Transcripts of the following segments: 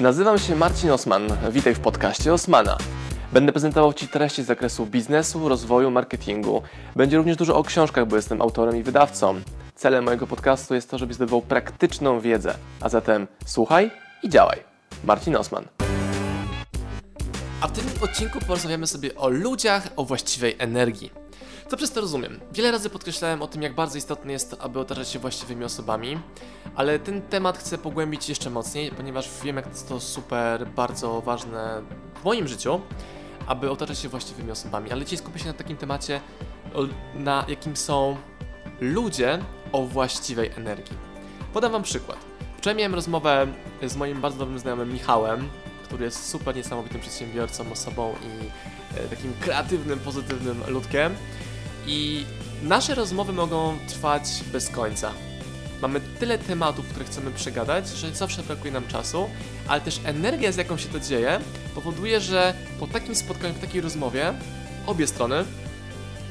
Nazywam się Marcin Osman. Witaj w podcaście Osmana. Będę prezentował Ci treści z zakresu biznesu, rozwoju, marketingu. Będzie również dużo o książkach, bo jestem autorem i wydawcą. Celem mojego podcastu jest to, żebyś zdobywał praktyczną wiedzę. A zatem słuchaj i działaj. Marcin Osman. A w tym odcinku porozmawiamy sobie o ludziach, o właściwej energii. Co przez to rozumiem? Wiele razy podkreślałem o tym, jak bardzo istotne jest aby otaczać się właściwymi osobami, ale ten temat chcę pogłębić jeszcze mocniej, ponieważ wiem, jak jest to super, bardzo ważne w moim życiu, aby otaczać się właściwymi osobami. Ale dzisiaj skupię się na takim temacie, na jakim są ludzie o właściwej energii. Podam Wam przykład. Wczoraj miałem rozmowę z moim bardzo dobrym znajomym Michałem, który jest super niesamowitym przedsiębiorcą, osobą i e, takim kreatywnym, pozytywnym ludkiem. I nasze rozmowy mogą trwać bez końca. Mamy tyle tematów, które chcemy przegadać, że zawsze brakuje nam czasu, ale też energia, z jaką się to dzieje, powoduje, że po takim spotkaniu, po takiej rozmowie, obie strony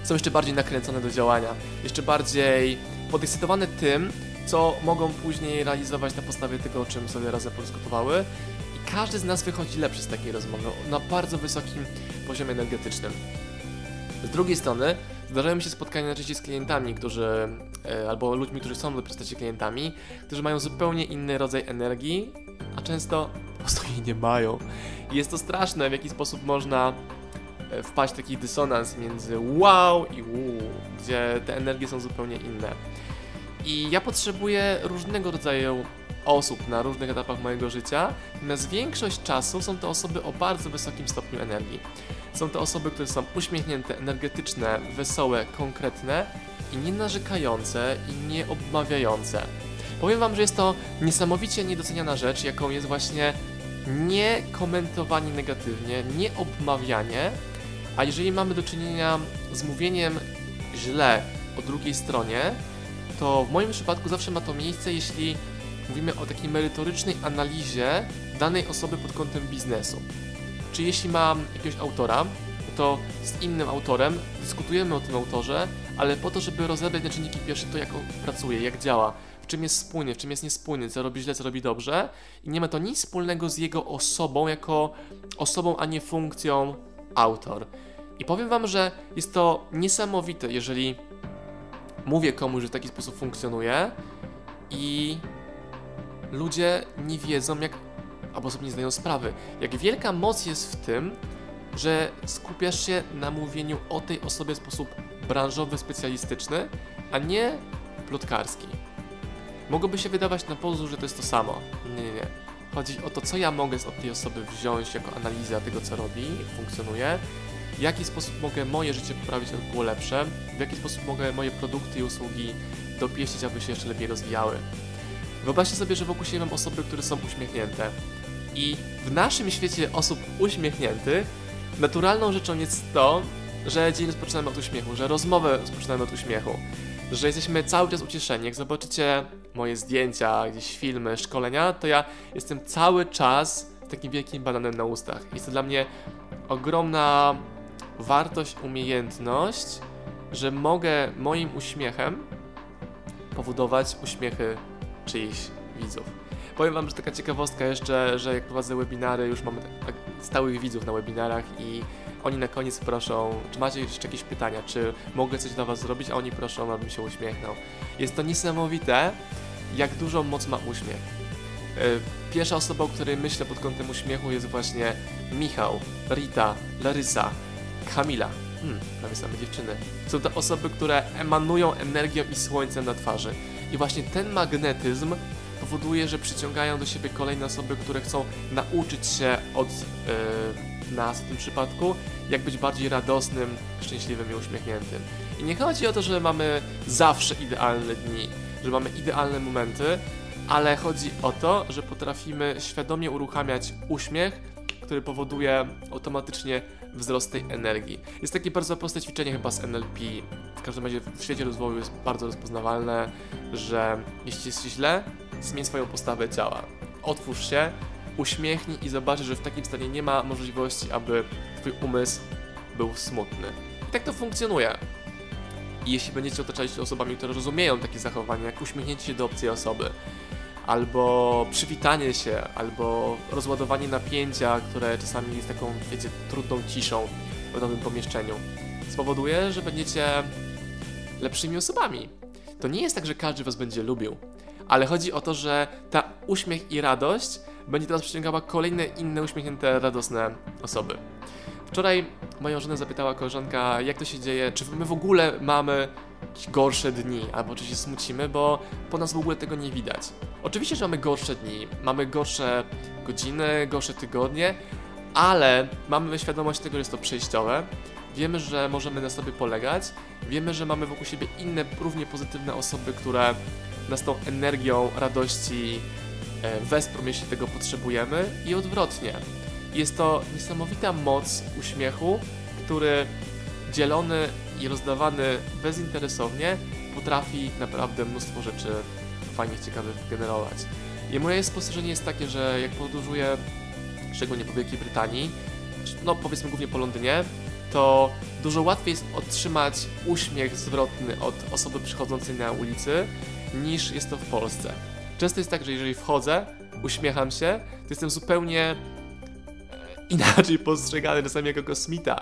są jeszcze bardziej nakręcone do działania, jeszcze bardziej podekscytowane tym, co mogą później realizować na podstawie tego, o czym sobie razem podyskutowały. I każdy z nas wychodzi lepszy z takiej rozmowy na bardzo wysokim poziomie energetycznym. Z drugiej strony, Zdarzają mi się spotkania najczęściej z klientami, którzy, e, albo ludźmi, którzy są w klientami, którzy mają zupełnie inny rodzaj energii, a często po prostu jej nie mają. I jest to straszne, w jaki sposób można e, wpaść w taki dysonans między wow i uu, gdzie te energie są zupełnie inne. I ja potrzebuję różnego rodzaju osób na różnych etapach mojego życia, natomiast większość czasu są to osoby o bardzo wysokim stopniu energii. Są to osoby, które są uśmiechnięte, energetyczne, wesołe, konkretne i nie narzekające i nie obmawiające. Powiem Wam, że jest to niesamowicie niedoceniana rzecz, jaką jest właśnie nie komentowanie negatywnie, nie obmawianie, a jeżeli mamy do czynienia z mówieniem źle o drugiej stronie, to w moim przypadku zawsze ma to miejsce, jeśli mówimy o takiej merytorycznej analizie danej osoby pod kątem biznesu. Czy jeśli mam jakiegoś autora, to z innym autorem dyskutujemy o tym autorze, ale po to, żeby rozebrać na czynniki pierwsze to, jak on pracuje, jak działa, w czym jest spójny, w czym jest niespójny, co robi źle, co robi dobrze i nie ma to nic wspólnego z jego osobą, jako osobą, a nie funkcją autor. I powiem Wam, że jest to niesamowite, jeżeli mówię komuś, że w taki sposób funkcjonuje i ludzie nie wiedzą, jak albo sobie nie zdają sprawy, jak wielka moc jest w tym, że skupiasz się na mówieniu o tej osobie w sposób branżowy, specjalistyczny, a nie plotkarski. Mogłoby się wydawać na pozór, że to jest to samo. Nie, nie, nie. Chodzi o to, co ja mogę od tej osoby wziąć jako analizę tego, co robi, jak funkcjonuje, w jaki sposób mogę moje życie poprawić, aby było lepsze, w jaki sposób mogę moje produkty i usługi dopieścić, aby się jeszcze lepiej rozwijały. Wyobraźcie sobie, że wokół siebie mam osoby, które są uśmiechnięte. I w naszym świecie osób uśmiechniętych naturalną rzeczą jest to, że dzień rozpoczynamy od uśmiechu, że rozmowę rozpoczynamy od uśmiechu, że jesteśmy cały czas ucieszeni. Jak zobaczycie moje zdjęcia, gdzieś filmy, szkolenia, to ja jestem cały czas takim wielkim bananem na ustach. Jest to dla mnie ogromna wartość, umiejętność, że mogę moim uśmiechem powodować uśmiechy czyichś widzów. Powiem Wam, że taka ciekawostka jeszcze, że jak prowadzę webinary, już mamy tak stałych widzów na webinarach i oni na koniec proszą, czy macie jeszcze jakieś pytania, czy mogę coś dla Was zrobić, a oni proszą, abym się uśmiechnął. Jest to niesamowite, jak dużą moc ma uśmiech. E, pierwsza osoba, o której myślę pod kątem uśmiechu jest właśnie Michał, Rita, Larysa, Kamila. Hmm, prawie same dziewczyny. Są to osoby, które emanują energią i słońcem na twarzy. I właśnie ten magnetyzm powoduje, że przyciągają do siebie kolejne osoby, które chcą nauczyć się od yy, nas w tym przypadku, jak być bardziej radosnym, szczęśliwym i uśmiechniętym. I nie chodzi o to, że mamy zawsze idealne dni, że mamy idealne momenty, ale chodzi o to, że potrafimy świadomie uruchamiać uśmiech, który powoduje automatycznie wzrost tej energii. Jest takie bardzo proste ćwiczenie chyba z NLP. W każdym razie w świecie rozwoju jest bardzo rozpoznawalne, że jeśli jest źle, zmień swoją postawę ciała. Otwórz się, uśmiechnij i zobaczysz, że w takim stanie nie ma możliwości, aby twój umysł był smutny. I tak to funkcjonuje. I jeśli będziecie otaczać się osobami, które rozumieją takie zachowania, jak uśmiechnięcie się do obcej osoby, albo przywitanie się, albo rozładowanie napięcia, które czasami jest taką, wiecie, trudną ciszą w nowym pomieszczeniu, spowoduje, że będziecie lepszymi osobami. To nie jest tak, że każdy was będzie lubił, ale chodzi o to, że ta uśmiech i radość będzie teraz przyciągała kolejne inne uśmiechnięte, radosne osoby. Wczoraj moją żonę zapytała koleżanka, jak to się dzieje, czy my w ogóle mamy gorsze dni, albo czy się smucimy, bo po nas w ogóle tego nie widać. Oczywiście, że mamy gorsze dni, mamy gorsze godziny, gorsze tygodnie, ale mamy świadomość tego, że jest to przejściowe. Wiemy, że możemy na sobie polegać, wiemy, że mamy wokół siebie inne, równie pozytywne osoby, które nas tą energią radości e, wesprą, jeśli tego potrzebujemy, i odwrotnie. Jest to niesamowita moc uśmiechu, który dzielony i rozdawany bezinteresownie potrafi naprawdę mnóstwo rzeczy fajnych, ciekawych generować. I moje spostrzeżenie jest takie, że jak podróżuję, szczególnie po Wielkiej Brytanii, no powiedzmy głównie po Londynie, to dużo łatwiej jest otrzymać uśmiech zwrotny od osoby przychodzącej na ulicy, niż jest to w Polsce. Często jest tak, że jeżeli wchodzę, uśmiecham się, to jestem zupełnie e, inaczej postrzegany czasami jako kosmita,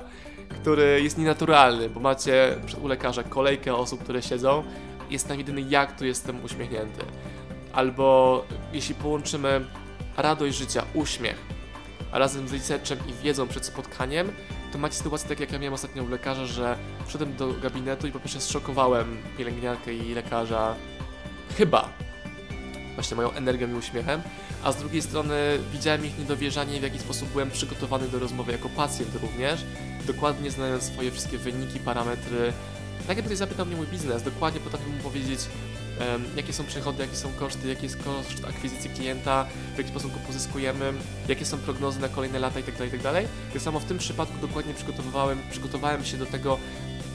który jest nienaturalny, bo macie u lekarza kolejkę osób, które siedzą, jest tam jedyny jak tu jestem uśmiechnięty. Albo jeśli połączymy radość życia, uśmiech, razem z researchem i wiedzą przed spotkaniem, to macie sytuację tak jak ja miałem ostatnio u lekarza, że wszedłem do gabinetu i po pierwsze zszokowałem pielęgniarkę i lekarza chyba właśnie moją energią i uśmiechem, a z drugiej strony widziałem ich niedowierzanie, w jaki sposób byłem przygotowany do rozmowy jako pacjent również, dokładnie znając swoje wszystkie wyniki, parametry. Tak jakby ktoś zapytał mnie mój biznes, dokładnie potrafię mu powiedzieć, um, jakie są przychody, jakie są koszty, jaki jest koszt akwizycji klienta, w jaki sposób go pozyskujemy, jakie są prognozy na kolejne lata itd. itd. Tak samo w tym przypadku dokładnie przygotowywałem, przygotowałem się do tego,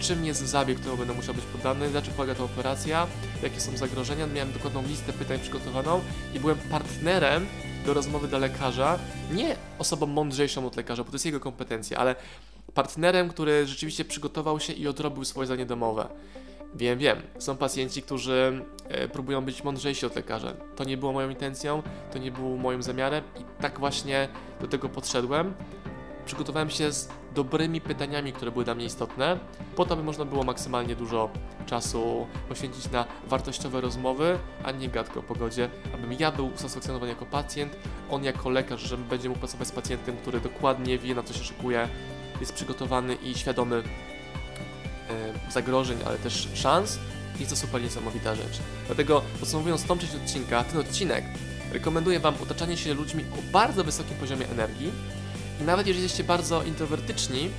czym jest zabieg, którą będę musiał być poddany, na czym polega ta operacja, jakie są zagrożenia. Miałem dokładną listę pytań przygotowaną i byłem partnerem do rozmowy do lekarza, nie osobą mądrzejszą od lekarza, bo to jest jego kompetencja, ale partnerem, który rzeczywiście przygotował się i odrobił swoje zadanie domowe. Wiem, wiem, są pacjenci, którzy e, próbują być mądrzejsi od lekarza. To nie było moją intencją, to nie było moim zamiarem i tak właśnie do tego podszedłem. Przygotowałem się z dobrymi pytaniami, które były dla mnie istotne, po to, by można było maksymalnie dużo czasu poświęcić na wartościowe rozmowy, a nie gadkę o pogodzie, abym ja był usatysfakcjonowany jako pacjent, on jako lekarz, że będzie mógł pracować z pacjentem, który dokładnie wie, na co się szykuje, jest przygotowany i świadomy e, zagrożeń, ale też szans. Jest to super niesamowita rzecz. Dlatego podsumowując tą część odcinka, ten odcinek rekomenduję Wam otaczanie się ludźmi o bardzo wysokim poziomie energii, nawet jeżeli jesteście bardzo introwertyczni,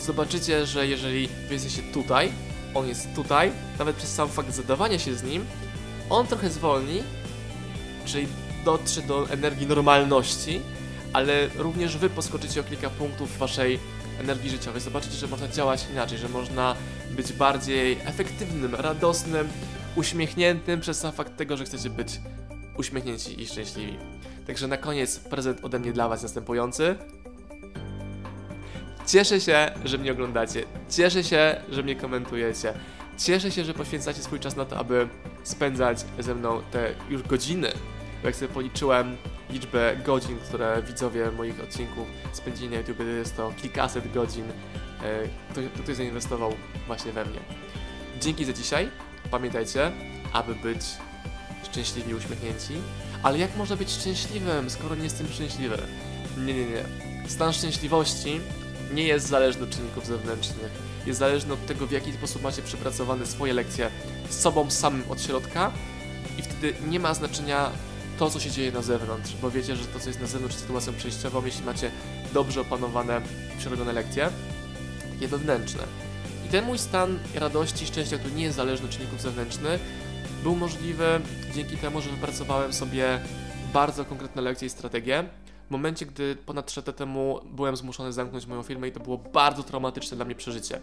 zobaczycie, że jeżeli wy jesteście tutaj, on jest tutaj, nawet przez sam fakt zadawania się z nim, on trochę zwolni, czyli dotrze do energii normalności, ale również wy poskoczycie o kilka punktów waszej energii życiowej. Zobaczycie, że można działać inaczej, że można być bardziej efektywnym, radosnym, uśmiechniętym przez sam fakt tego, że chcecie być uśmiechnięci i szczęśliwi. Także na koniec prezent ode mnie dla Was następujący. Cieszę się, że mnie oglądacie. Cieszę się, że mnie komentujecie. Cieszę się, że poświęcacie swój czas na to, aby spędzać ze mną te już godziny. Bo jak sobie policzyłem liczbę godzin, które widzowie moich odcinków spędzili na YouTube, to jest to kilkaset godzin, e, to, to ktoś zainwestował właśnie we mnie. Dzięki za dzisiaj. Pamiętajcie, aby być szczęśliwi, uśmiechnięci. Ale jak można być szczęśliwym, skoro nie jestem szczęśliwy? Nie, nie, nie. Stan szczęśliwości nie jest zależny od czynników zewnętrznych. Jest zależny od tego, w jaki sposób macie przepracowane swoje lekcje z sobą samym od środka i wtedy nie ma znaczenia to, co się dzieje na zewnątrz, bo wiecie, że to, co jest na zewnątrz, jest sytuacją przejściową, jeśli macie dobrze opanowane, przerobione lekcje, takie wewnętrzne. I ten mój stan radości, szczęścia, który nie jest zależny od czynników zewnętrznych, był możliwy dzięki temu, że wypracowałem sobie bardzo konkretne lekcje i strategie, w momencie, gdy ponad 3 lata temu byłem zmuszony zamknąć moją firmę i to było bardzo traumatyczne dla mnie przeżycie.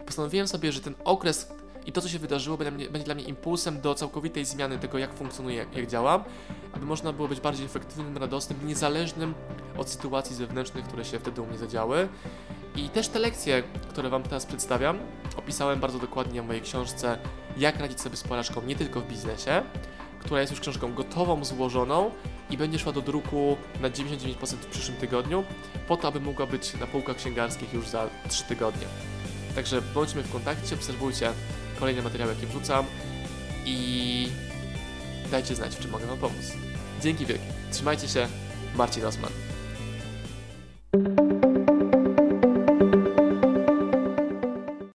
I postanowiłem sobie, że ten okres i to, co się wydarzyło, będzie, będzie dla mnie impulsem do całkowitej zmiany tego, jak funkcjonuję, jak, jak działam, aby można było być bardziej efektywnym, radosnym, niezależnym od sytuacji zewnętrznych, które się wtedy u mnie zadziały. I też te lekcje, które Wam teraz przedstawiam, opisałem bardzo dokładnie w mojej książce Jak radzić sobie z porażką nie tylko w biznesie, która jest już książką gotową, złożoną i będzie szła do druku na 99% w przyszłym tygodniu, po to, aby mogła być na półkach księgarskich już za 3 tygodnie. Także bądźmy w kontakcie, obserwujcie kolejne materiały, jakie wrzucam i dajcie znać, w czym mogę Wam pomóc. Dzięki wielkie. Trzymajcie się. Marcin Osman.